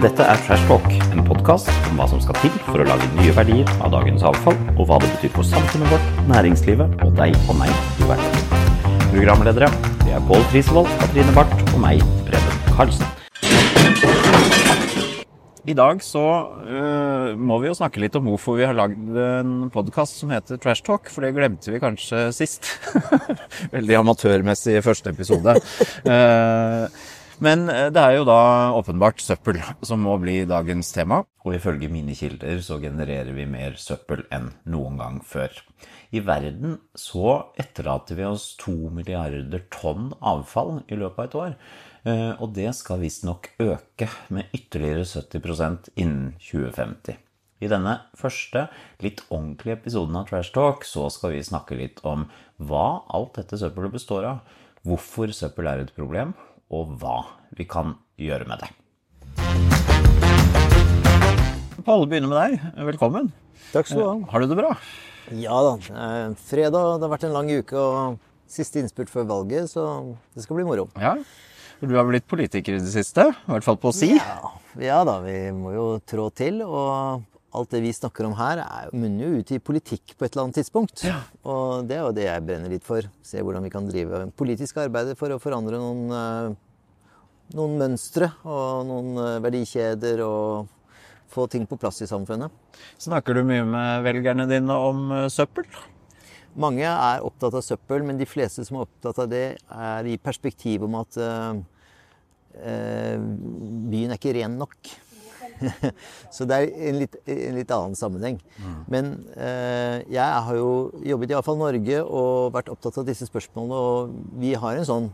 Dette er Trash Talk, en podkast om hva som skal til for å lage nye verdier av dagens avfall, og hva det betyr for samfunnet vårt, næringslivet og deg og meg i hverdagen. Programledere det er Pål Frisvold, Katrine Barth og meg, Preben Karlsen. I dag så uh, må vi jo snakke litt om hvorfor vi har lagd en podkast som heter Trash Talk, for det glemte vi kanskje sist. Veldig amatørmessig første episode. Uh, men eh, det er jo da åpenbart søppel som må bli dagens tema. Og ifølge mine kilder så genererer vi mer søppel enn noen gang før. I verden så etterlater vi oss to milliarder tonn avfall i løpet av et år. Eh, og det skal visstnok øke med ytterligere 70% innen 2050. I denne første, litt ordentlige episoden av Trash Talk så skal vi snakke litt om hva alt dette søppelet består av, hvorfor søppel er et problem, og hva vi kan gjøre med det. Palle, begynner med deg. Velkommen. Takk skal du ha. Har du det bra? Ja da. Eh, fredag det har vært en lang uke og siste innspurt før valget, så det skal bli moro. Ja, Du har blitt politiker i det siste, i hvert fall på å si. Ja, ja da, vi må jo trå til. Og alt det vi snakker om her, er, munner jo ut i politikk på et eller annet tidspunkt. Ja. Og det er jo det jeg brenner litt for. Se hvordan vi kan drive politisk arbeid for å forandre noen, eh, noen mønstre og noen eh, verdikjeder. og få ting på plass i samfunnet. Snakker du mye med velgerne dine om eh, søppel? Mange er opptatt av søppel, men de fleste som er opptatt av det, er i perspektiv om at uh, byen er ikke ren nok. så det er en litt, en litt annen sammenheng. Mm. Men eh, jeg har jo jobbet i Avfall Norge og vært opptatt av disse spørsmålene. Og vi har en sånn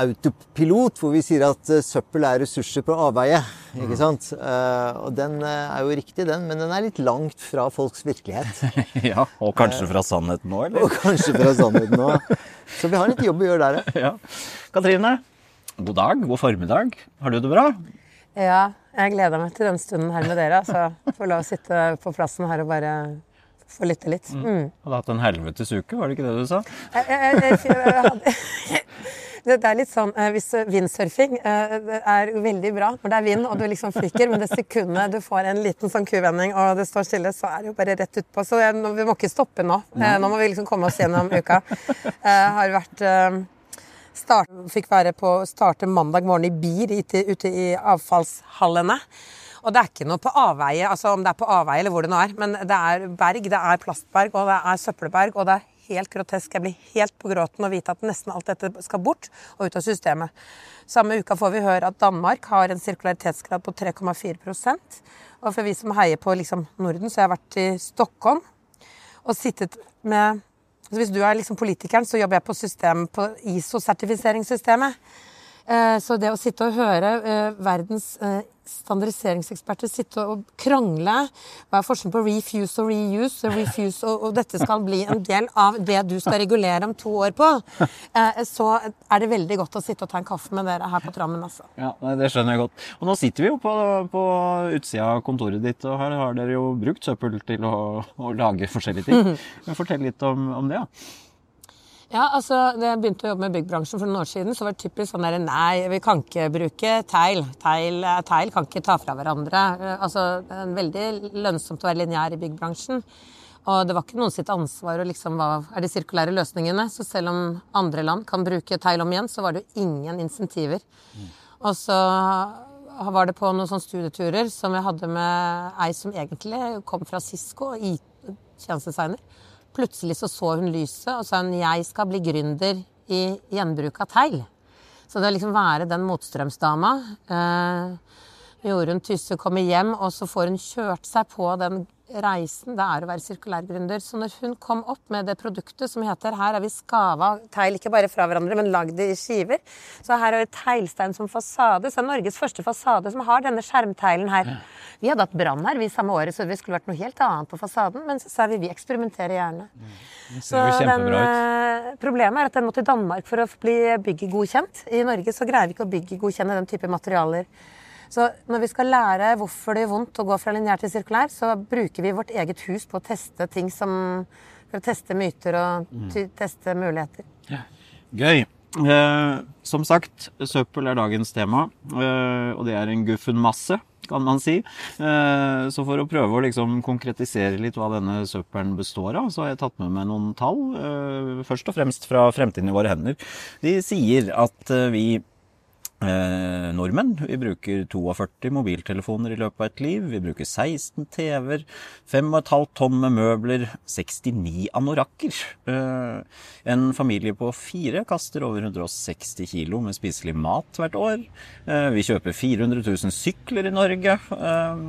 autopilot hvor vi sier at uh, søppel er ressurser på avveie. ikke mm. sant? Uh, og den uh, er jo riktig, den, men den er litt langt fra folks virkelighet. ja, Og kanskje fra sannheten nå, eller? Og kanskje fra sannheten nå. Så vi har litt jobb å gjøre der, ja. Katrine, god dag, god formiddag. Har du det bra? Ja, jeg gleder meg til den stunden her med dere. Altså, Få lov å sitte på plassen her og bare få lytte litt. Mm. Mm. Hadde hatt en helvetes uke, var det ikke det du sa? Jeg, jeg, jeg, jeg hadde, det, er litt sånn eh, Hvis vindsurfing eh, er veldig bra når det er vind og du liksom fyker, men det sekundet du får en liten sånn kuvending og det står stille, så er det jo bare rett utpå. Så jeg, vi må ikke stoppe nå. Nå må vi liksom komme oss gjennom uka. Jeg har vært start, Fikk være på starte mandag morgen i BIR ute, ute i avfallshallene. Og det er ikke noe på avveie, altså om det er på avveie eller hvor det nå er, men det er berg, det er plastberg, og det er søppelberg, og det er helt grotesk. Jeg blir helt på gråten å vite at nesten alt dette skal bort og ut av systemet. Samme uka får vi høre at Danmark har en sirkularitetsgrad på 3,4% Og for vi som heier på liksom Norden, så har jeg vært i Stockholm og sittet med så Hvis du er liksom politikeren, så jobber jeg på, system, på ISO-sertifiseringssystemet. Eh, så det å sitte og høre eh, verdens eh, standardiseringseksperter sitte og krangle Hva er forskjellen på refuse og reuse? Refuse og, og, dette skal bli en del av det du skal regulere om to år på. Så er det veldig godt å sitte og ta en kaffe med dere her på Trammen. Altså. Ja, Det skjønner jeg godt. Og nå sitter vi jo på, på utsida av kontoret ditt, og her har dere jo brukt søppel til å, å lage forskjellige ting. Fortell litt om, om det. Ja. Ja, altså, Da jeg begynte å jobbe med byggbransjen for noen år siden, så var det typisk sånn der Nei, vi kan ikke bruke. Teil, tegl teil kan ikke ta fra hverandre. Eh, altså, Det er veldig lønnsomt å være lineær i byggbransjen. Og det var ikke noen sitt ansvar å liksom hva er de sirkulære løsningene. Så selv om andre land kan bruke teil om igjen, så var det jo ingen insentiver. Mm. Og så var det på noen sånne studieturer som jeg hadde med ei som egentlig kom fra Cisco, IT-tjenestedesigner. Plutselig så, så hun lyset og sa hun, jeg skal bli gründer i gjenbruk av teil. Så det å liksom være den motstrømsdama eh, Jorunn Tysse kommer hjem, og så får hun kjørt seg på den reisen det er å være sirkulærgründer. Så når hun kom opp med det produktet som heter Her har vi skava teil ikke bare fra hverandre, men lagd i skiver. Så her har vi teglstein som fasade. Så er Norges første fasade som har denne skjermteilen her. Vi hadde hatt brann her vi samme året, så det skulle vært noe helt annet på fasaden. Men så sa vi vi eksperimenterer gjerne. Mm. Så den, uh, problemet er at den må til Danmark for å bli byggegodkjent. I Norge så greier vi ikke å byggegodkjenne den type materialer. Så når vi skal lære hvorfor det gjør vondt å gå fra lineær til sirkulær, så bruker vi vårt eget hus på å teste ting som For å teste myter og mm. teste muligheter. Ja. Gøy. Eh, som sagt, søppel er dagens tema, eh, og det er en guffen masse, kan man si. Eh, så for å prøve å liksom konkretisere litt hva denne søppelen består av, så har jeg tatt med meg noen tall. Eh, først og fremst fra Fremtiden i våre hender. De sier at eh, vi Eh, nordmenn. Vi bruker 42 mobiltelefoner i løpet av et liv. Vi bruker 16 TV-er, 5,5 tonn med møbler, 69 anorakker. Eh, en familie på fire kaster over 160 kilo med spiselig mat hvert år. Eh, vi kjøper 400 000 sykler i Norge. Eh,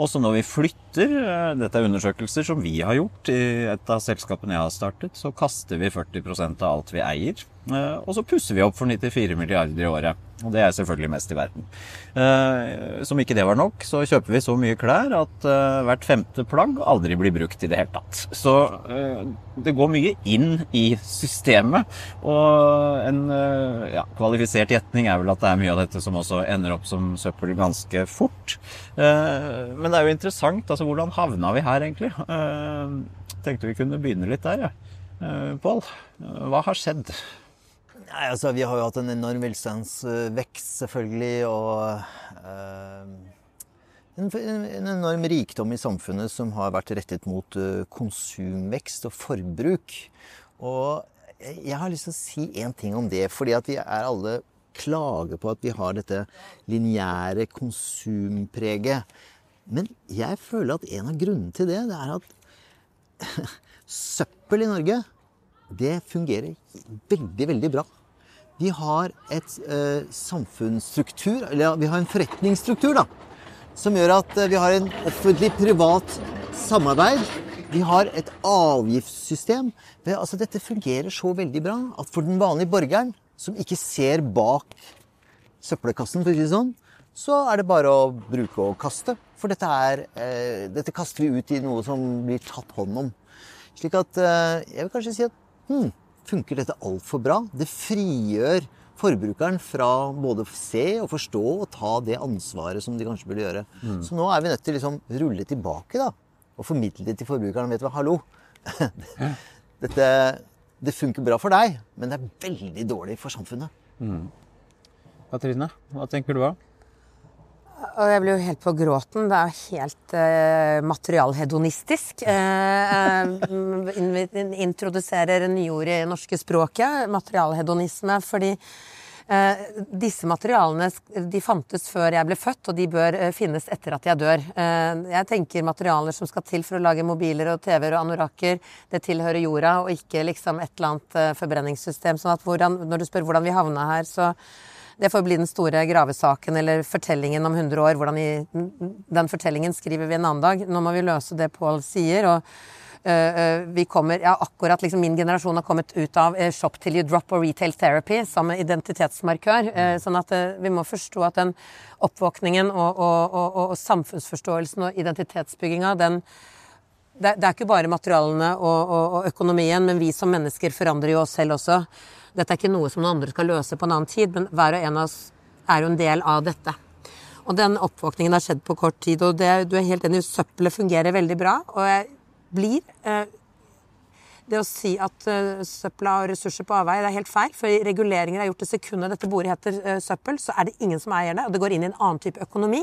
også når vi flytter, eh, dette er undersøkelser som vi har gjort i et av selskapene jeg har startet, så kaster vi 40% av alt vi eier. Eh, og så pusser vi opp for 94 milliarder i året. Og det er selvfølgelig mest i verden. Eh, som ikke det var nok, så kjøper vi så mye klær at hvert femte plagg aldri blir brukt i det hele tatt. Så det går mye inn i systemet. Og en ja, kvalifisert gjetning er vel at det er mye av dette som også ender opp som søppel ganske fort. Men det er jo interessant. altså Hvordan havna vi her, egentlig? Tenkte vi kunne begynne litt der, ja. Pål, hva har skjedd? Nei, altså, Vi har jo hatt en enorm velstandsvekst, selvfølgelig. Og eh, en, en, enorm rikdom i samfunnet som har vært rettet mot eh, konsumvekst og forbruk. Og jeg har lyst til å si én ting om det. Fordi at vi er alle klager på at vi har dette lineære konsumpreget. Men jeg føler at en av grunnene til det, det er at søppel i Norge, det fungerer veldig, veldig bra. Vi har et eh, samfunnsstruktur, eller vi har en forretningsstruktur, da, som gjør at eh, vi har en offentlig-privat samarbeid. Vi har et avgiftssystem. Altså, dette fungerer så veldig bra at for den vanlige borgeren, som ikke ser bak søppelkassen, for å si det sånn, så er det bare å bruke og kaste. For dette, er, eh, dette kaster vi ut i noe som blir tatt hånd om. Slik at eh, jeg vil kanskje si at hmm, funker dette altfor bra. Det frigjør forbrukeren fra både å se og forstå og ta det ansvaret som de kanskje burde gjøre. Mm. Så nå er vi nødt til å liksom rulle tilbake da, og formidle det til forbrukeren. Vet du hva, hallo! dette, det funker bra for deg, men det er veldig dårlig for samfunnet. Mm. Katrine, hva tenker du da? Og jeg blir jo helt på gråten. Det er helt uh, materialhedonistisk. Uh, in introduserer nyord i norske språket, materialhedonisme, fordi uh, disse materialene de fantes før jeg ble født, og de bør finnes etter at jeg dør. jeg tenker materialer som skal til for å lage mobiler og TV-er og anorakker, det tilhører jorda, og ikke liksom et eller annet forbrenningssystem. sånn at hvordan, når du spør hvordan vi havna her, så det får bli den store gravesaken eller fortellingen om 100 år. Hvordan i, den fortellingen skriver vi en annen dag. Nå må vi løse det Pål sier. og vi kommer, ja, akkurat liksom Min generasjon har kommet ut av uh, shop till you drop og retail therapy som identitetsmarkør. Uh, sånn at vi må forstå at den oppvåkningen og, og, og, og samfunnsforståelsen og identitetsbygginga, den det, er ikke bare materialene og, økonomien, men vi som mennesker forandrer jo oss selv også. Dette er ikke noe som noen andre skal løse på en annen tid, men hver og en av oss er jo en del av dette. Og den oppvåkningen har skjedd på kort tid, og det, du er helt enig, søppelet fungerer veldig bra. Og jeg blir eh, det å si at uh, søpla og ressurser på avveie, er helt feil. For reguleringer er gjort det sekundet dette bordet heter uh, søppel, så er det ingen som eier det. Og det går inn i en annen type økonomi.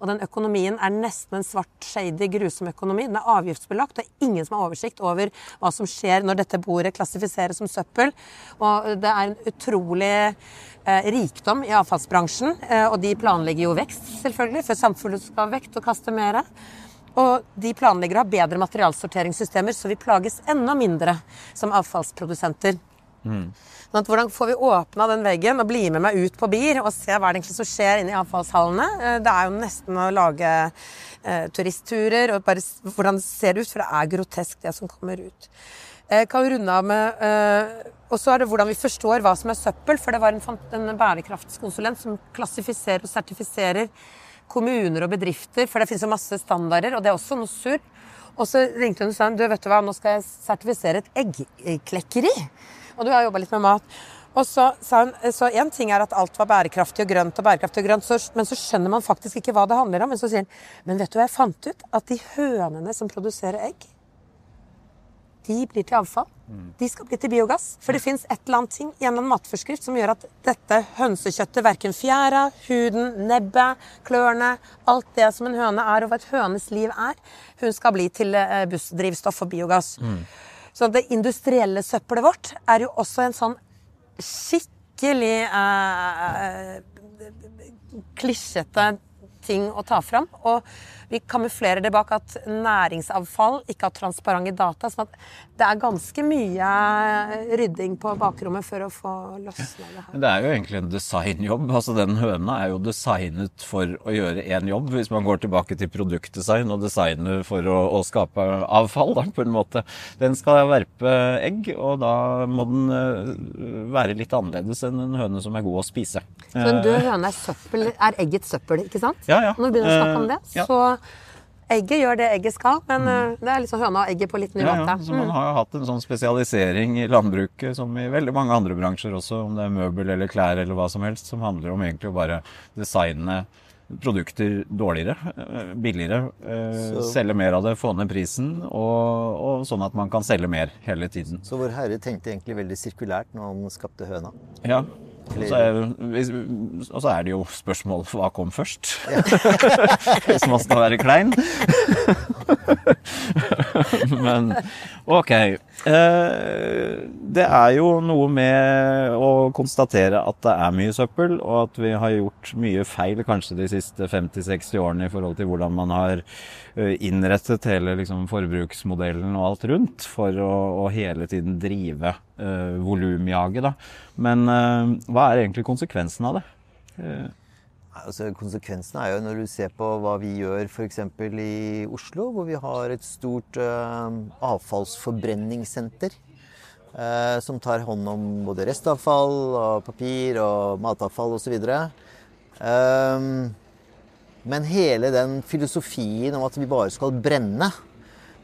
Og den økonomien er nesten en svart, shady, grusom økonomi. Den er avgiftsbelagt. Det er ingen som har oversikt over hva som skjer når dette bordet klassifiseres som søppel. Og det er en utrolig uh, rikdom i avfallsbransjen. og de planlegger jo vekst, selvfølgelig, for samfunnet skal ha vekt og kaste mer. Og de planlegger å ha bedre materialsorteringssystemer, så vi plages enda mindre som avfallsprodusenter. Mm. Sånn hvordan får vi åpna den veggen og bli med meg ut på BIR og se hva det egentlig som skjer inne i avfallshallene? Eh, det er jo nesten å lage eh, turistturer og bare hvordan det ser ut, for det er grotesk det som kommer ut. Jeg kan runde av med eh, Og så er det hvordan vi forstår hva som er søppel, for det var en, en bærekraftskonsulent som klassifiserer og sertifiserer kommuner og bedrifter, for det finnes jo masse standarder, og det er også noe surr. Og så ringte hun og sa du vet du hva, nå skal jeg sertifisere et eggklekkeri. Og du har jobba litt med mat. Og så sa hun så én ting er at alt var bærekraftig og grønt, og bærekraftig og grønt, så, men så skjønner man faktisk ikke hva det handler om. Men så sier hun men vet du hva jeg fant ut? At de hønene som produserer egg, de blir til avfall. De skal bli til biogass. For det fins et eller annet ting i en eller annen matforskrift som gjør at dette hønsekjøttet, verken fjæra, huden, nebbet, klørne, alt det som en høne er, og hva et hønes liv er, hun skal bli til eh, bussdrivstoff og biogass. Så det industrielle søppelet vårt er jo også en sånn skikkelig eh, klisjete ting å ta fram. Og vi kamuflerer det bak at næringsavfall ikke har transparente data. sånn at det er ganske mye rydding på bakrommet for å få løsna det her. Men det er jo egentlig en designjobb. altså Den høna er jo designet for å gjøre én jobb, hvis man går tilbake til produktdesign og designer for å, å skape avfall, da, på en måte. Den skal verpe egg, og da må den eh, være litt annerledes enn en høne som er god å spise. Så en død høne er, søppel, er egget søppel, ikke sant? Ja, ja. Når vi begynner å snakke om det, Eh, ja. så egget gjør det egget skal, men mm. det er liksom høna og egget på litt ny Ja, måte. ja, så man har jo hatt en sånn spesialisering i landbruket, som i veldig mange andre bransjer også, om det er møbel eller klær eller hva som helst, som handler om egentlig å bare designe produkter dårligere, eh, billigere, eh, Så- selge mer av det, få ned prisen, og, og sånn at man kan selge mer hele tiden. Så Vår Herre tenkte egentlig veldig sirkulært når han skapte høna. Ja. Og så er, er det jo spørsmål hva kom først? hvis man skal være klein. Men ok. Eh, det er jo noe med å konstatere at det er mye søppel, og at vi har gjort mye feil kanskje de siste 50-60 årene i forhold til hvordan man har eh, innrettet hele liksom, forbruksmodellen og alt rundt for å, å hele tiden drive uh, volumjaget. Men eh, hva er egentlig konsekvensen av det? Eh, Altså, konsekvensen er jo når du ser på hva vi gjør f.eks. i Oslo, hvor vi har et stort uh, avfallsforbrenningssenter. Uh, som tar hånd om både restavfall og papir og matavfall osv. Um, men hele den filosofien om at vi bare skal brenne,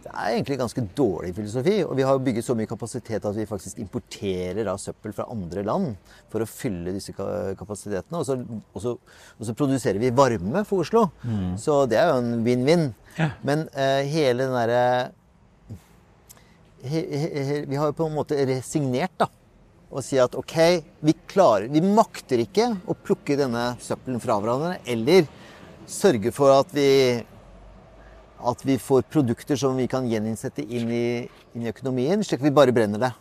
det er egentlig ganske dårlig filosofi. Og vi har bygget så mye kapasitet at vi faktisk importerer da søppel fra andre land for å fylle disse kapasitetene. Og så, og så, og så produserer vi varme for Oslo. Så det er jo en vinn-vinn. Ja. Men uh, hele den derre Vi har jo på en måte resignert, da. Og si at OK, vi klarer Vi makter ikke å plukke denne søppelen fra hverandre. Eller sørge for at vi at vi får produkter som vi kan gjeninnsette inn i, inn i økonomien, slik at vi bare brenner det.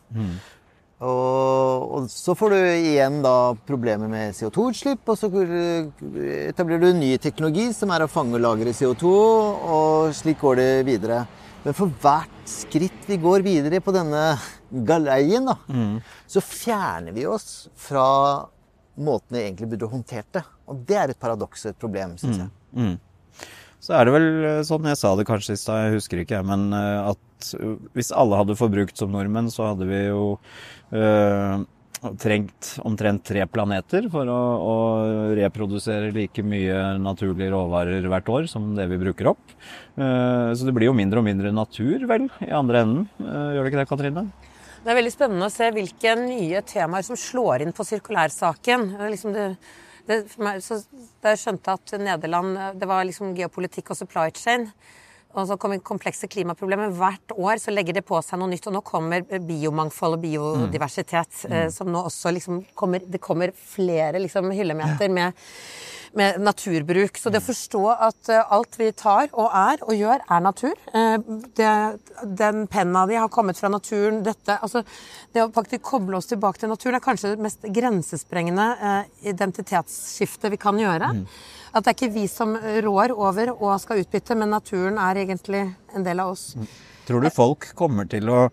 Og, og så får du igjen da problemer med CO2-utslipp, og så etablerer du ny teknologi som er å fange og lagre CO2, og slik går det videre. Men for hvert skritt vi går videre på denne galeien, da, så fjerner vi oss fra måten vi egentlig burde håndtert det. Og det er et paradoks og et problem, syns jeg. Mm. Så er det vel eh, sånn, jeg sa det kanskje i stad, jeg husker ikke, men eh, at eh, hvis alle hadde forbrukt som nordmenn, så hadde vi jo øh, trengt omtrent tre planeter for å, å reprodusere like mye naturlige råvarer hvert år som det vi bruker opp. Så det blir jo mindre og mindre natur, vel, i andre enden. Gjør det ikke det, Katrine? Det er veldig spennende å se hvilke nye temaer som slår inn på sirkulærsaken. Liksom det, det, meg, så, da jeg skjønte at Nederland Det var liksom geopolitikk og supply chain. Og så kommer komplekse klimaproblemer. Hvert år så legger det på seg noe nytt. Og nå kommer biomangfold og biodiversitet. eh, Som nå også liksom kommer Det kommer flere liksom hyllemeter med, med naturbruk. Så det å forstå at eh, alt vi tar og er og gjør, er natur. Eh, det, den penna di har kommet fra naturen. Dette, altså, det å faktisk koble oss tilbake til naturen er kanskje det mest grensesprengende eh, identitetsskiftet vi kan gjøre. At det er ikke vi som rår over og skal utbytte, men naturen er egentlig en del av oss. Tror du folk kommer til å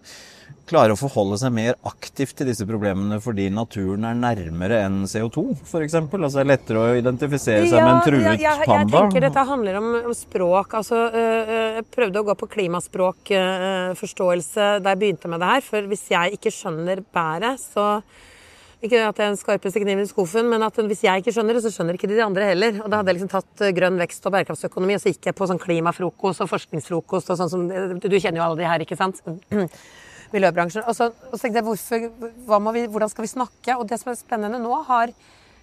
klare å forholde seg mer aktivt til disse problemene fordi naturen er nærmere enn CO2, f.eks.? Altså det er lettere å identifisere seg med en truet ja, jeg, jeg panda? tenker dette handler om, om språk. Altså, øh, øh, jeg prøvde å gå på klimaspråkforståelse da jeg begynte med det her. For hvis jeg ikke skjønner bæret, så Ikke at det er den skarpeste kniven i skuffen, men at hvis jeg ikke skjønner det, så skjønner ikke de andre heller. Og da hadde jeg liksom tatt øh, grønn vekst og bærekraftsøkonomi, og så gikk jeg på sånn klimafrokost og forskningsfrokost og sånn som Du, du kjenner jo alle de her, ikke sant? Miljøbransjen. Og så, og så tenkte jeg hvorfor, vi, hvordan skal vi snakke? Og det som er spennende nå, har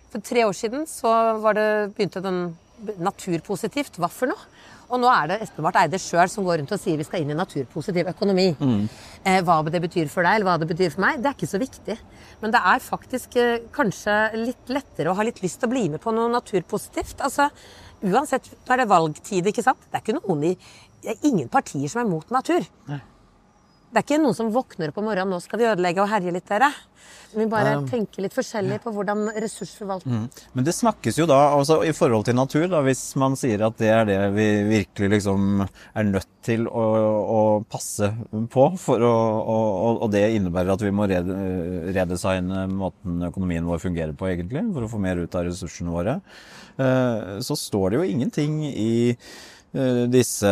For tre år siden så var det, begynte den naturpositivt. Hva for noe? Og nå er det Espen Barth Eide sjøl som går rundt og sier vi skal inn i naturpositiv økonomi. Eh, hva det betyr for deg, eller hva det betyr for meg, det er ikke så viktig. Men det er faktisk eh, kanskje litt lettere å ha litt lyst til å bli med på noe naturpositivt. Altså, uansett, nå er det valgtid, ikke sant? Det er ikke noen i det er ingen partier som er mot natur. Det er ikke noen som våkner opp om morgenen nå skal vi ødelegge og herje litt, dere. Vi bare tenker litt forskjellig på hvordan ressursforvaltning Men det snakkes jo da, altså i forhold til natur, da, hvis man sier at det er det vi virkelig liksom er nødt til å, å passe på, for å, og, og det innebærer at vi må redesigne måten økonomien vår fungerer på, egentlig, for å få mer ut av ressursene våre, eh, så står det jo ingenting i disse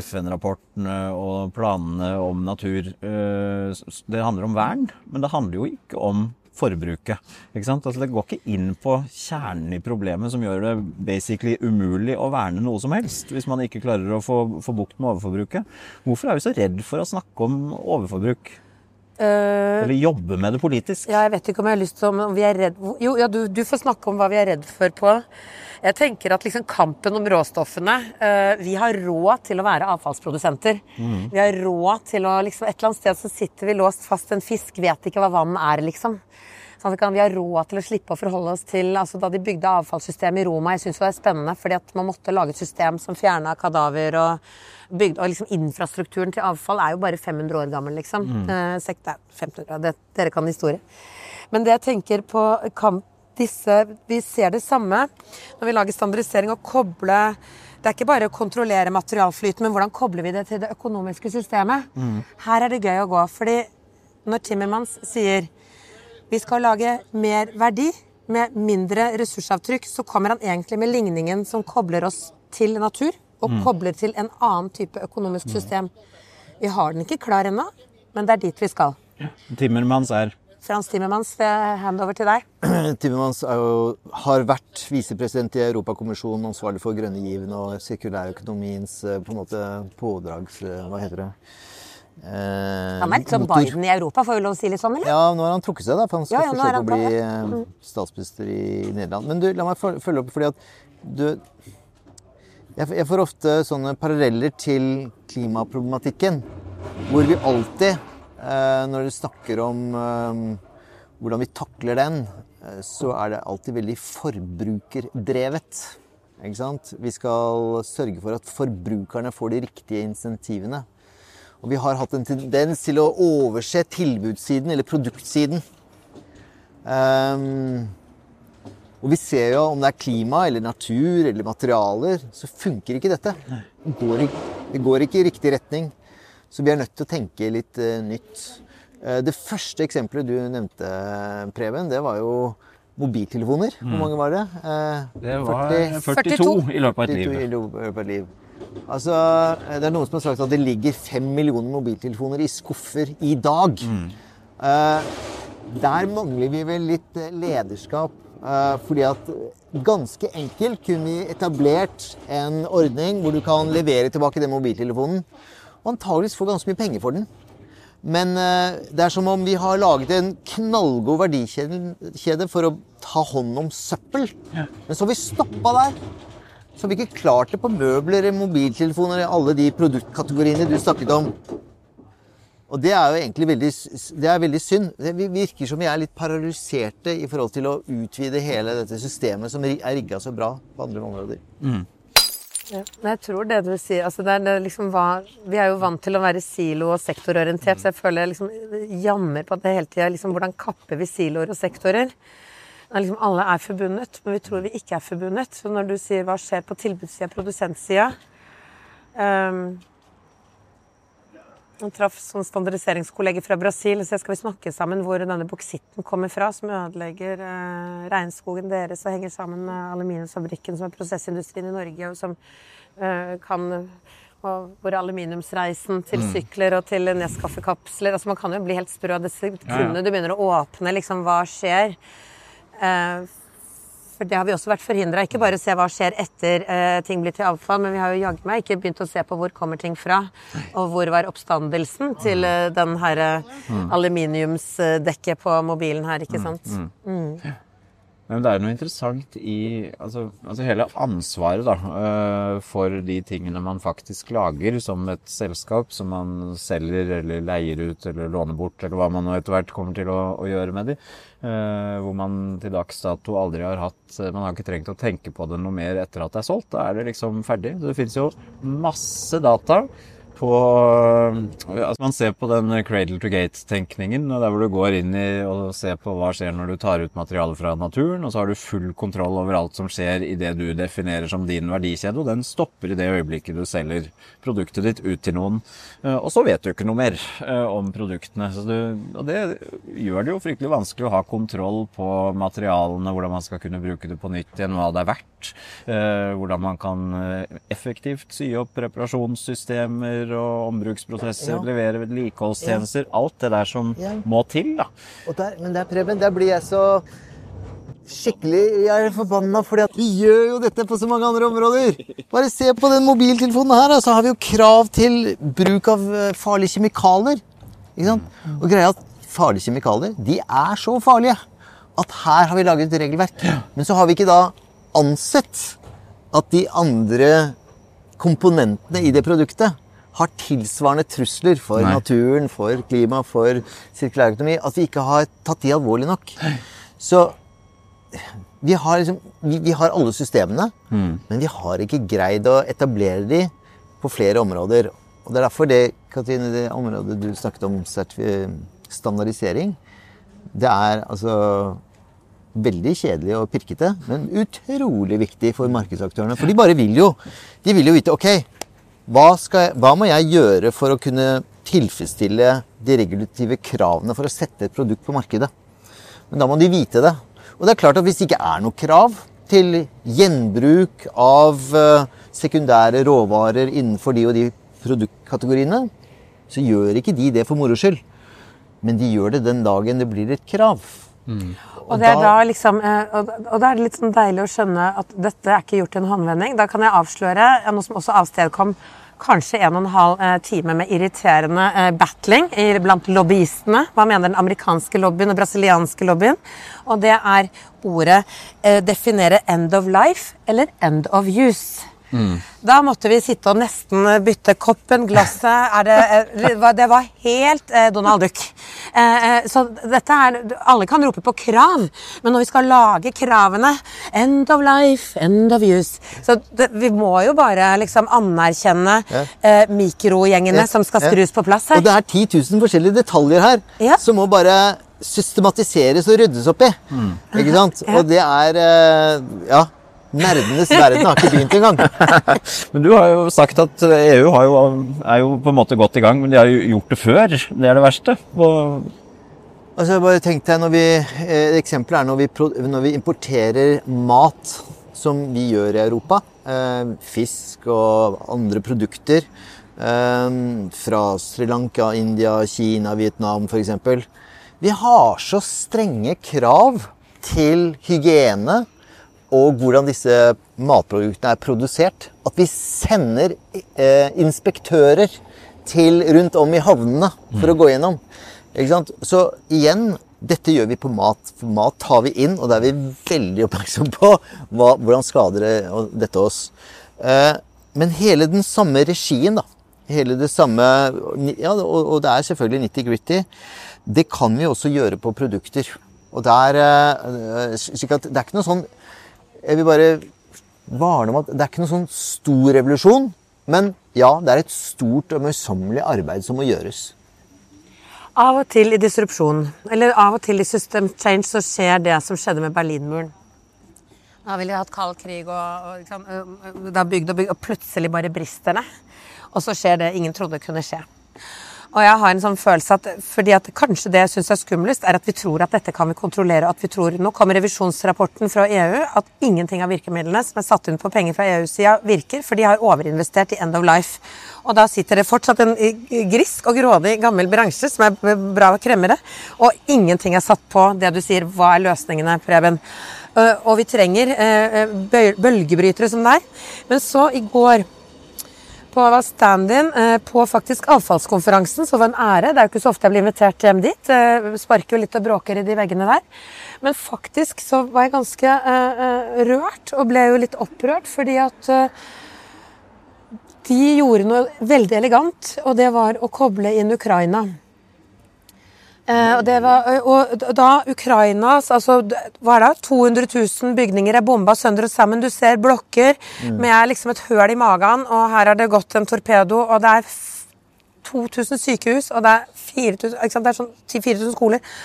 FN-rapportene og planene om natur. Eh, Det handler om vern, men det handler jo ikke om forbruket. Ikke sant? Altså det går ikke inn på kjernen i problemet som gjør det basically umulig å verne noe som helst, hvis man ikke klarer å få, få bukt med overforbruket. Hvorfor er vi så redd for å snakke om overforbruk? Eller jobbe med det politisk? Ja, jeg vet ikke om jeg har lyst til om om vi er redd Jo, ja, du, du får snakke om hva vi er redd for på. Jeg tenker at liksom kampen om råstoffene uh, Vi har råd til å være avfallsprodusenter. Vi har råd til å liksom Et eller annet sted så sitter vi låst fast. En fisk vet ikke hva vann er, liksom. Sånn at vi har råd til å slippe å forholde oss til altså Da de bygde avfallssystemet i Roma, jeg syns det er spennende, fordi at man måtte lage et system som fjerna kadaver og bygde Og liksom infrastrukturen til avfall er jo bare 500 år gammel, liksom. Eh, sek- nei, 1500, det, dere kan historie. Men det jeg tenker på kamp disse, Vi ser det samme når vi lager standardisering og koble det er ikke bare å kontrollere materialflyten, men hvordan kobler vi det til det økonomiske systemet? Her er det gøy å gå. fordi når Timmermans sier vi skal lage mer verdi med mindre ressursavtrykk, så kommer han egentlig med ligningen som kobler oss til natur, og kobler til en annen type økonomisk system. Vi har den ikke klar ennå, men det er dit vi skal. Timmermans er Frans Timmermans, handover til deg. Timmermans er jo, har vært visepresident i Europakommisjonen, ansvarlig for grønne given og sirkulærøkonomiens eh, på en måte pådrags... eh, Hva heter det? Eh, Han er litt som motor. Biden i Europa, får vi lov å si litt sånn, eller? Ja, nå har han trukket seg, da, for han skal Ja, ja, forsøke han å bli eh, statsminister i Nederland. Men du, la meg følge opp, fordi at du jeg, jeg får ofte sånne paralleller til klimaproblematikken, hvor vi alltid, eh, når du snakker om eh, hvordan vi takler den, eh, så er det alltid veldig forbrukerdrevet. Ikke sant? Vi skal sørge for at forbrukerne får de riktige insentivene. Og vi har hatt en tendens til å overse tilbudssiden, eller produktsiden. Um, og vi ser jo om det er klima eller natur eller materialer, så funker ikke dette. Det går, ikke- det går ikke i riktig retning. Så vi er nødt til å tenke litt uh, nytt. Uh, det første eksempelet du nevnte, Preben, det var jo mobiltelefoner. Hvor mange var det? Uh, Det var 40 42 i løpet av et 42 i løpet av et liv. Altså, det er noen som har sagt at det ligger fem millioner mobiltelefoner i skuffer i dag. Eh, der mangler vi vel litt eh, lederskap. eh, fordi at ganske enkelt kunne vi etablert en ordning hvor du kan levere tilbake den mobiltelefonen, og antageligvis få ganske mye penger for den. Men eh, det er som om vi har laget en knallgod verdikjede for å ta hånd om søppel. Men så har vi stoppa der. Så vi ikke klarte på møbler, mobiltelefoner, alle de produktkategoriene du snakket om. Og det er jo egentlig veldig, det er veldig synd. Det vi- virker som vi er litt paralyserte i forhold til å utvide hele dette systemet som er rigga så bra på andre områder. Ja. Men jeg tror det du sier altså det er det liksom hva, Vi er jo vant til å være silo- og sektororientert, så jeg føler jeg liksom jammer på det hele tida. Liksom, hvordan kapper vi siloer og sektorer? Det Liksom, alle er forbundet, men vi tror vi ikke er forbundet. Så når du sier hva skjer på tilbudssida, produsentsida um, Jeg traff sånn standardiseringskolleger fra Brasil, så skal vi snakke sammen hvor denne boksitten kommer fra, som ødelegger eh, regnskogen deres og henger sammen med aluminiumsfabrikken, som er prosessindustrien i Norge, og som eh, kan og hvor aluminiumsreisen til sykler og til Nescafé-kapsler altså Man kan jo bli helt sprø av disse kundene. Du begynner å åpne liksom hva skjer. Eh, for det har vi også vært forhindra. Ikke bare se hva skjer etter eh, ting blir til avfall, men vi har jo jaggu meg ikke begynt å se på hvor kommer ting fra. Og hvor var oppstandelsen til eh, den her eh, aluminiumsdekket på mobilen her, ikke sant. Men det er noe interessant i altså, altså hele ansvaret da, øh, for de tingene man faktisk lager som et selskap som man selger eller leier ut eller låner bort, eller hva man etter hvert kommer til å, å gjøre med de. Uh, hvor man til dags dato aldri har hatt Man har ikke trengt å tenke på det noe mer etter at det er solgt. Da er det liksom ferdig. Så det finnes jo masse data på altså Man ser på den cradle to gate-tenkningen, der hvor du går inn i og ser på hva skjer når du tar ut materiale fra naturen, og så har du full kontroll over alt som skjer i det du definerer som din verdikjede, og den stopper i det øyeblikket du selger produktet ditt ut til noen. Eh, og så vet du ikke noe mer eh, om produktene. Du, og det gjør det jo fryktelig vanskelig å ha kontroll på materialene, hvordan man skal kunne bruke det på nytt igjen, hva det er verdt, eh, hvordan man kan effektivt sy opp reparasjonssystemer leverer og ombruksprosesser, ja. levere vedlikeholdstjenester. Alt det der som må til, da. Der, men der, Preben, der blir jeg så skikkelig Jeg er forbanna fordi at vi gjør jo dette på så mange andre områder. Bare se på den mobiltelefonen her, så har vi jo krav til bruk av eh, farlige kjemikalier. Ikke sant? Og greia at farlige kjemikalier, de er så farlige at her har vi laget et regelverk. Men så har vi ikke da ansett at de andre komponentene i det produktet har tilsvarende trusler for Nei. naturen, for klima, for sirkulærøkonomi, at vi ikke har tatt de alvorlig nok. Så vi har, liksom, vi, vi har alle systemene, mm. men vi har ikke greid å etablere de på flere områder. Og Det er derfor det, Katrine, det området du snakket om, standardisering, det er altså veldig kjedelig og pirkete, men utrolig viktig for markedsaktørene. For de bare vil jo De vil jo vite ok, hva, skal, hva, må jeg gjøre for å kunne tilfredsstille de regulative kravene for å sette et produkt på markedet? Men da må de vite det. Og det er klart at hvis det ikke er noe krav til gjenbruk av eh, sekundære råvarer innenfor de og de produktkategoriene, så gjør ikke de det for moro skyld. Men de gjør det den dagen det blir et krav. Mm. Og, det er da liksom, og, og da er det litt sånn deilig å skjønne at dette er ikke gjort i en håndvending. Da kan jeg avsløre noe som også avstedkom kanskje en og en halv eh, time med irriterende eh, battling blant lobbyistene. Hva mener den amerikanske lobbyen og brasilianske lobbyen? Og det er ordet definere end of life eller end of use. Mm. Da måtte vi sitte og nesten bytte koppen, glasset det, eh, det, var helt eh, Donald Duck. Eh, så dette er Alle kan rope på krav, men når vi skal lage kravene End of life, end of use. Så det, vi må jo bare liksom anerkjenne eh, mikrogjengene ja. som skal skrus på plass her. Og det er 10 000 forskjellige detaljer her ja. som må bare systematiseres og ryddes opp i. Mm. Ikke sant? Og det er Ja. Nerdenes verden har ikke begynt engang. men du har jo sagt at EU jo, er jo på en måte godt i gang, men de har jo gjort det før. Det er det verste. Og altså, bare tenkte når vi, Et eksempel er når vi, når vi, importerer mat, som vi gjør i Europa. Eh, fisk og andre produkter. Eh, fra Sri Lanka, India, Kina, Vietnam f.eks. Vi har så strenge krav til hygiene og hvordan disse matproduktene er produsert. At vi sender eh, inspektører til rundt om i havnene for mm. å gå gjennom. Så igjen, dette gjør vi på mat. For mat tar vi inn, og da er vi veldig oppmerksom på hva, hvordan skader det, dette oss. Eh, men hele den samme regien, da. Hele det samme Ja, og, og det er selvfølgelig nitty-gritty. Det kan vi også gjøre på produkter. Og der, eh, slik at det er ikke noe sånn jeg vil bare varne om at det er ikke noen sånn stor revolusjon. Men ja, det er et stort og møysommelig arbeid som må gjøres. Av og til i disrupsjon, eller av og til i system change, så skjer det som skjedde med Berlinmuren. Da ville vi hatt kald krig, og, og liksom, har bygd og bygd, og plutselig bare brister det. Og så skjer det ingen trodde kunne skje. Og jeg har en sånn følelse at fordi at kanskje det jeg syns er skumlest, er at vi tror at dette kan vi kontrollere. At vi tror Nå kommer revisjonsrapporten fra EU at ingenting av virkemidlene som er satt inn på penger fra EU-sida, virker, for de har overinvestert i end of life. Og da sitter det fortsatt en grisk og grådig gammel bransje som er bra kremmere, og ingenting er satt på det du sier. Hva er løsningene, Preben? Og vi trenger bølgebrytere som deg. Men så, i går på stand-in eh, på faktisk avfallskonferansen, så det var en ære. Det er jo ikke så ofte jeg blir invitert hjem dit. Eh, sparker jo litt og bråker i de veggene der. Men faktisk så var jeg ganske eh, rørt, og ble jo litt opprørt, fordi at de gjorde noe veldig elegant, og det var å koble inn Ukraina. Eh, og, det var, og da Ukrainas altså, hva er det, 200 000 bygninger er bomba sønder og sammen. Du ser blokker med liksom et høl i magen, og her har det gått en torpedo, og det er 2000 sykehus, og det er 4000, ikke? Det er sånn 4000 skoler.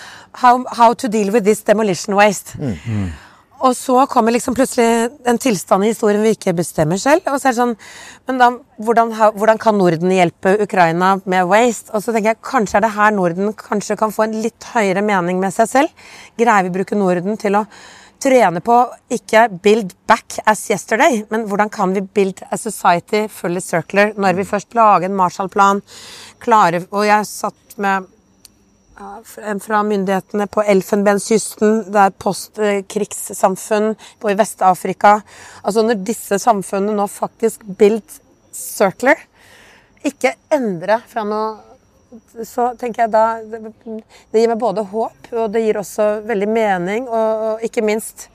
How, how to deal with this demolition waste. Og så kommer liksom plutselig en tilstand i historien vi ikke bestemmer selv. Og så er det sånn Men da, hvordan, hvordan kan Norden hjelpe Ukraina med waste? Og så tenker jeg kanskje er det her Norden kanskje kan få en litt høyere mening med seg selv. Greier vi å bruke Norden til å trene på ikke build back as yesterday, men hvordan kan vi build a society fully circular når vi først lager en Marshallplan, klarer Og jeg satt med fra myndighetene på Elfenbenskysten, det er postkrigssamfunn i Vest-Afrika. Altså når disse samfunnene nå faktisk build circular, ikke endre fra noe så tenker jeg da Det, gir meg både håp, og det gir også veldig mening, og ikke minst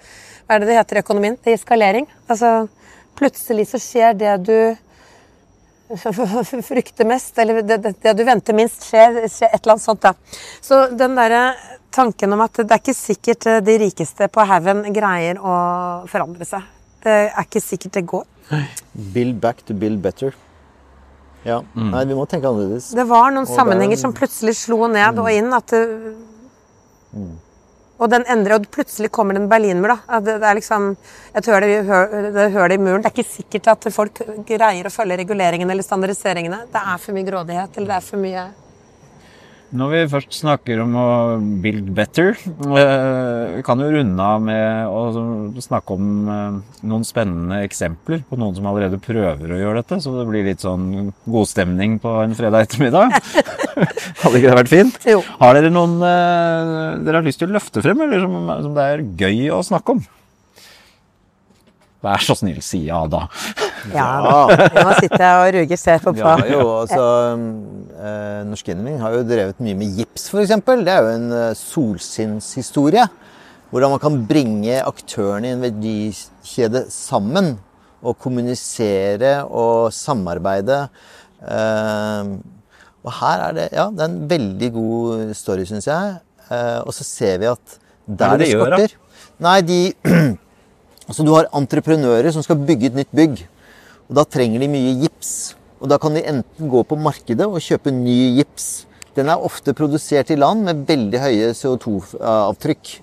Hva er det det heter i økonomien? Det gir skalering. Altså plutselig så skjer det du frykter mest, eller det, det, det du venter minst, skjer, skjer et eller annet sånt. da. Så den derre tanken om at det er ikke sikkert eh, de rikeste på haugen greier å forandre seg. Det er ikke sikkert det går. Build back to build better. Ja. Nei, vi må tenke annerledes. Det var noen Og sammenhenger det- som plutselig slo ned og inn. at det, Og den endrer, og plutselig kommer det en Berlinmur. da. Det, det er liksom et høl i, hø- det i muren. Det er ikke sikkert at folk greier å følge reguleringene eller standardiseringene. Det er for mye grådighet, eller det er for mye Når vi først snakker om å build better, eh, vi kan jo runde av med å snakke om eh, noen spennende eksempler på noen som allerede prøver å gjøre dette, så det blir litt sånn godstemning på en fredag ettermiddag. Hadde ikke det vært fint? Jo. Har dere noen eh, dere har lyst til å løfte frem, eller som, som det er gøy å snakke om? Vær så snill, si ja da. Ja, nå sitter jeg og ruger ser på. Ja, jo, altså eh, Norsk Gjenvinning har jo drevet mye med gips, f.eks. Det er jo en eh, solsinnshistorie. Hvordan man kan bringe aktørene i en verdikjede sammen. Og kommunisere og samarbeide. Eh, og her er det ja, det er en veldig god story, syns jeg. Eh, og så ser vi at Hva er der det det de gjør, da? skorter Nei, de Altså, du har entreprenører som skal bygge et nytt bygg. Og da trenger de mye gips. Og da kan de enten gå på markedet og kjøpe ny gips. Den er ofte produsert i land med veldig høye CO2-avtrykk.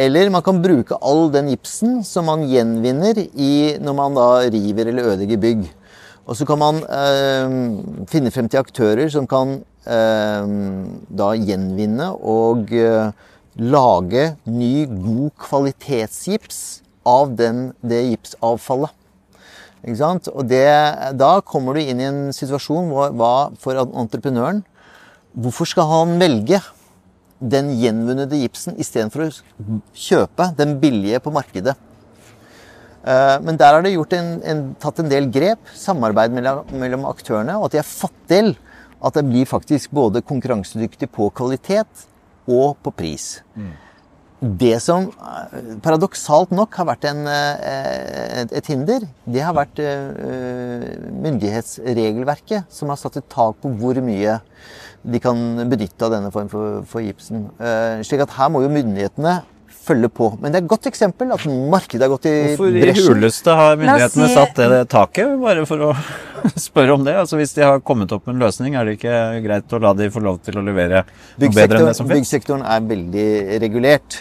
Eller man kan bruke all den gipsen som man gjenvinner i, når man da river eller ødelegger bygg. Og så kan man øh, finne frem til aktører som kan øh, da gjenvinne og øh, lage ny, god kvalitetsgips av den, det gipsavfallet. Og det, da kommer du inn i en situasjon hvor, hva, for entreprenøren Hvorfor skal han velge den gjenvunnede gipsen istedenfor å kjøpe den billige på markedet? Eh, Men der har det en, en, tatt en del grep, samarbeid mellom, mellom aktørene, og at de har fått til at det blir faktisk både konkurransedyktig på kvalitet og på pris. Det som eh, paradoksalt nok har vært en, eh, et, hinder, det har vært eh, myndighetsregelverket, som har satt et tak på hvor mye de kan benytte av denne form for, for gipsen. Eh, slik at her må jo myndighetene følge på. Men det er et godt eksempel at markedet har gått i Hvorfor i bresjen. huleste har myndighetene si- satt det taket? Bare for å spørre om det. Altså Hvis de har kommet opp med en løsning, er det ikke greit å la de få lov til å levere noe bedre enn det som finnes? byggsektoren er veldig regulert.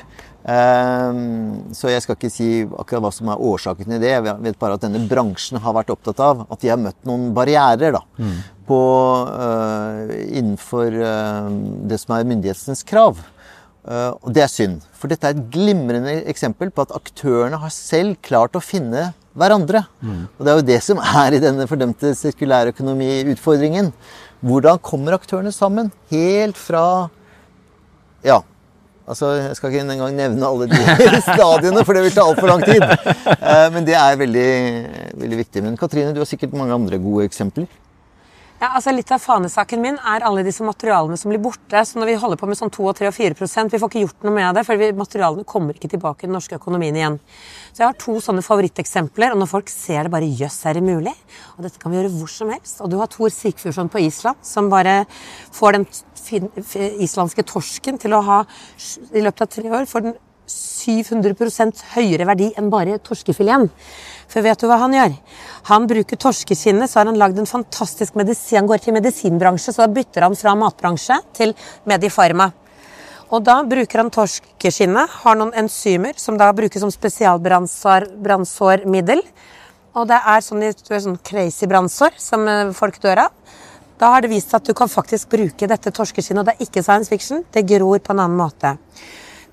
Ehm, så jeg skal ikke si akkurat hva som er årsaken til det. Jeg vet bare at denne bransjen har vært opptatt av at de har møtt noen barrierer da, Mm. på, uh, innenfor uh, det som er myndighetens krav. Uh, og det er synd. For dette er et glimrende eksempel på at aktørene har selv klart å finne hverandre. Og det er jo det som er i denne fordømte sirkulærøkonomiutfordringen. Hvordan kommer aktørene sammen? Helt fra ja, Altså, Jeg skal ikke engang nevne alle de stadiene, for det vil ta altfor lang tid. Eh, men det er veldig, veldig viktig. Men Katrine, du har sikkert mange andre gode eksempler. Ja, altså Litt av fanesaken min er alle disse materialene som blir borte. Så når vi holder på med sånn 2, 3 og 4% Vi får ikke gjort noe med det, for materialene kommer ikke tilbake i den norske økonomien igjen. Så jeg har to sånne favoritteksempler, og når folk ser det, bare jøss, er det mulig? Og dette kan vi gjøre hvor som helst. Og du har Tor Sigfusson på Island, som bare får den islandske torsken til å ha i løpet av tre år får den 700% høyere verdi enn bare torskefileten. For vet du hva han gjør? Han bruker torskeskinnet, så har han lagd en fantastisk medisin. Han går til medisinbransje, så da bytter han fra matbransje til Medifarma. Og da bruker han torskeskinnet, har noen enzymer som da brukes som spesialbrannsårmiddel. Og det er sånn, sånn crazy brannsår som eh, folk dør av. Da har det vist seg at du kan faktisk bruke dette torskeskinnet, og det er ikke science fiction, det gror på en annen måte.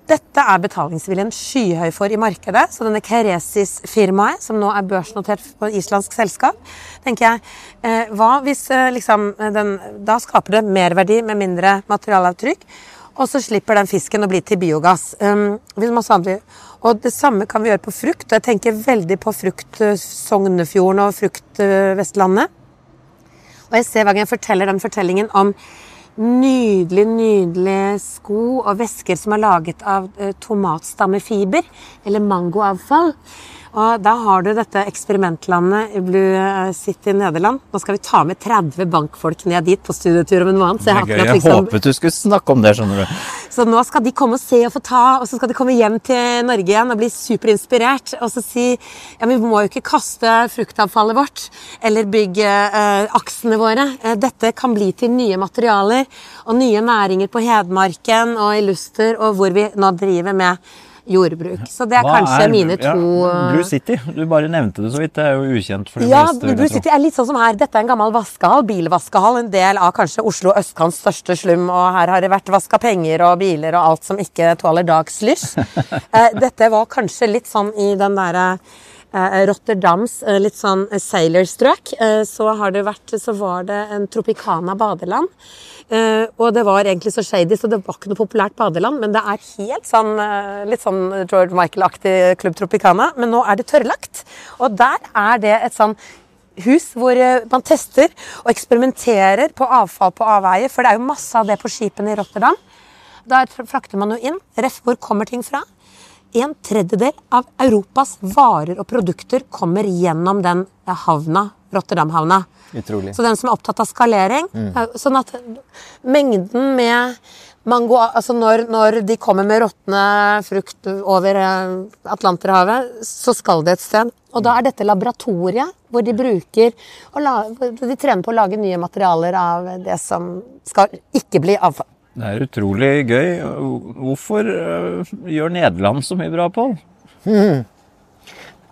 Dette er betalingsviljen skyhøy for i markedet. Så denne Keresis-firmaet, som nå er børsnotert på islandsk selskap, tenker jeg eh, Hva hvis eh, liksom den, Da skaper det merverdi med mindre materialavtrykk. Og så slipper den fisken å bli til biogass. Um, og det samme kan vi gjøre på frukt. Og jeg tenker veldig på frukt uh, Sognefjorden og frukt uh, Vestlandet. Og jeg ser hver gang jeg forteller den fortellingen om Nydelig, nydelig sko og vesker som er laget av eh, tomatstammefiber, eller mangoavfall. Og da har du dette eksperimentlandet i Blue City Nederland. Nå skal vi ta med 30 bankfolk ned dit på studietur om en måned. gøy. Jeg liksom... håpet du skulle snakke om det, skjønner du. Så nå skal de komme og se og få ta, og så skal de komme hjem til Norge igjen og bli superinspirert. Og så si ja, vi må jo ikke kaste fruktavfallet vårt eller bygge eh, aksene våre. Eh, dette kan bli til nye materialer og nye næringer på Hedmarken og i Luster, og hvor vi nå driver med jordbruk. Så det er Hva kanskje er, mine to ja, Blue City, du bare nevnte det så vidt. Det er jo ukjent for de ja, fleste. Ja, Blue City er litt sånn som her. Dette er en gammel vaskehall, bilvaskehall. En del av kanskje Oslo østkants største slum. Og her har det vært vaska penger og biler og alt som ikke tåler dagslys. Eh, dette var kanskje litt sånn i den derre eh, Rotterdams eh, litt sånn sailor-strøk. Så, så var det en Tropicana badeland. Og det var egentlig så shady, så det var ikke noe populært badeland. Men det er helt sånn, litt sånn George Michael-aktig Club Tropicana. Men nå er det tørrlagt. Og der er det et sånn hus hvor man tester og eksperimenterer på avfall på avveie. For det er jo masse av det på skipene i Rotterdam. Der frakter man jo inn. Ref, hvor kommer ting fra? En tredjedel av Europas varer og produkter kommer gjennom den havna, Rotterdam-havna. Utrolig. Så den som er opptatt av skalering mm. Sånn at mengden med mango Altså når, når de kommer med råtne frukt over eh, Atlanterhavet, så skal det et sted. Og da er dette laboratoriet hvor de bruker De trener på å lage nye materialer av det som skal ikke bli avfall. Det er utrolig gøy. Hvorfor eh, gjør Nederland så mye bra, Pål?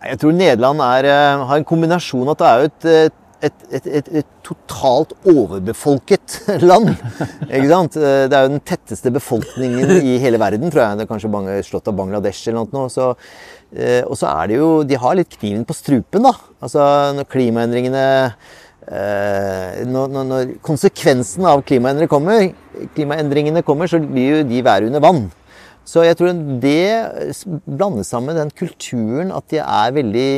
Jeg tror Nederland er, eh, har en kombinasjon at det er jo et et, et, et, et, totalt overbefolket land. Ikke sant? Det er jo den tetteste befolkningen i hele verden, tror jeg. Det er kanskje slått av Bangladesh eller noe. Så, eh, og så er det jo De har litt kniven på strupen, da. Altså når klimaendringene eh, når, når, når, konsekvensen av klimaendringene kommer, klimaendringene kommer, så blir jo de være under vann. Så jeg tror det blandes sammen med den kulturen at de er veldig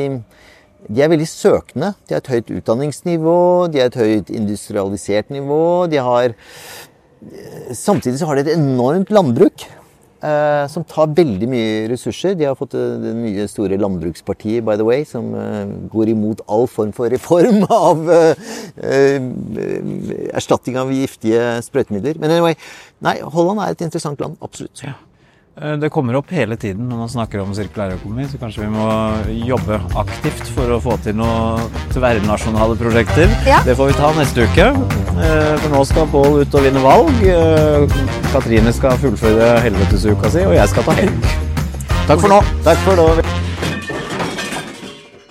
de er veldig søkende. De har et høyt utdanningsnivå, de har et høyt industrialisert nivå. De har Samtidig så har de et enormt landbruk. Eh, som tar veldig mye ressurser. De har fått det nye store landbrukspartiet, by the way, som eh, går imot all form for reform av eh, eh erstatning av giftige sprøytemidler. Men anyway, nei, Holland er et interessant land. Absolutt. Ja. Eh, det kommer opp hele tiden når man snakker om sirkulærøkonomi, så kanskje vi må jobbe aktivt for å få til noen tverrnasjonale prosjekter. Ja. Det får vi ta neste uke. Eh, for nå skal Pål ut og vinne valg. Eh, Katrine skal fullføre helvetesuka si, og jeg skal ta helg. Takk for nå. Takk for nå.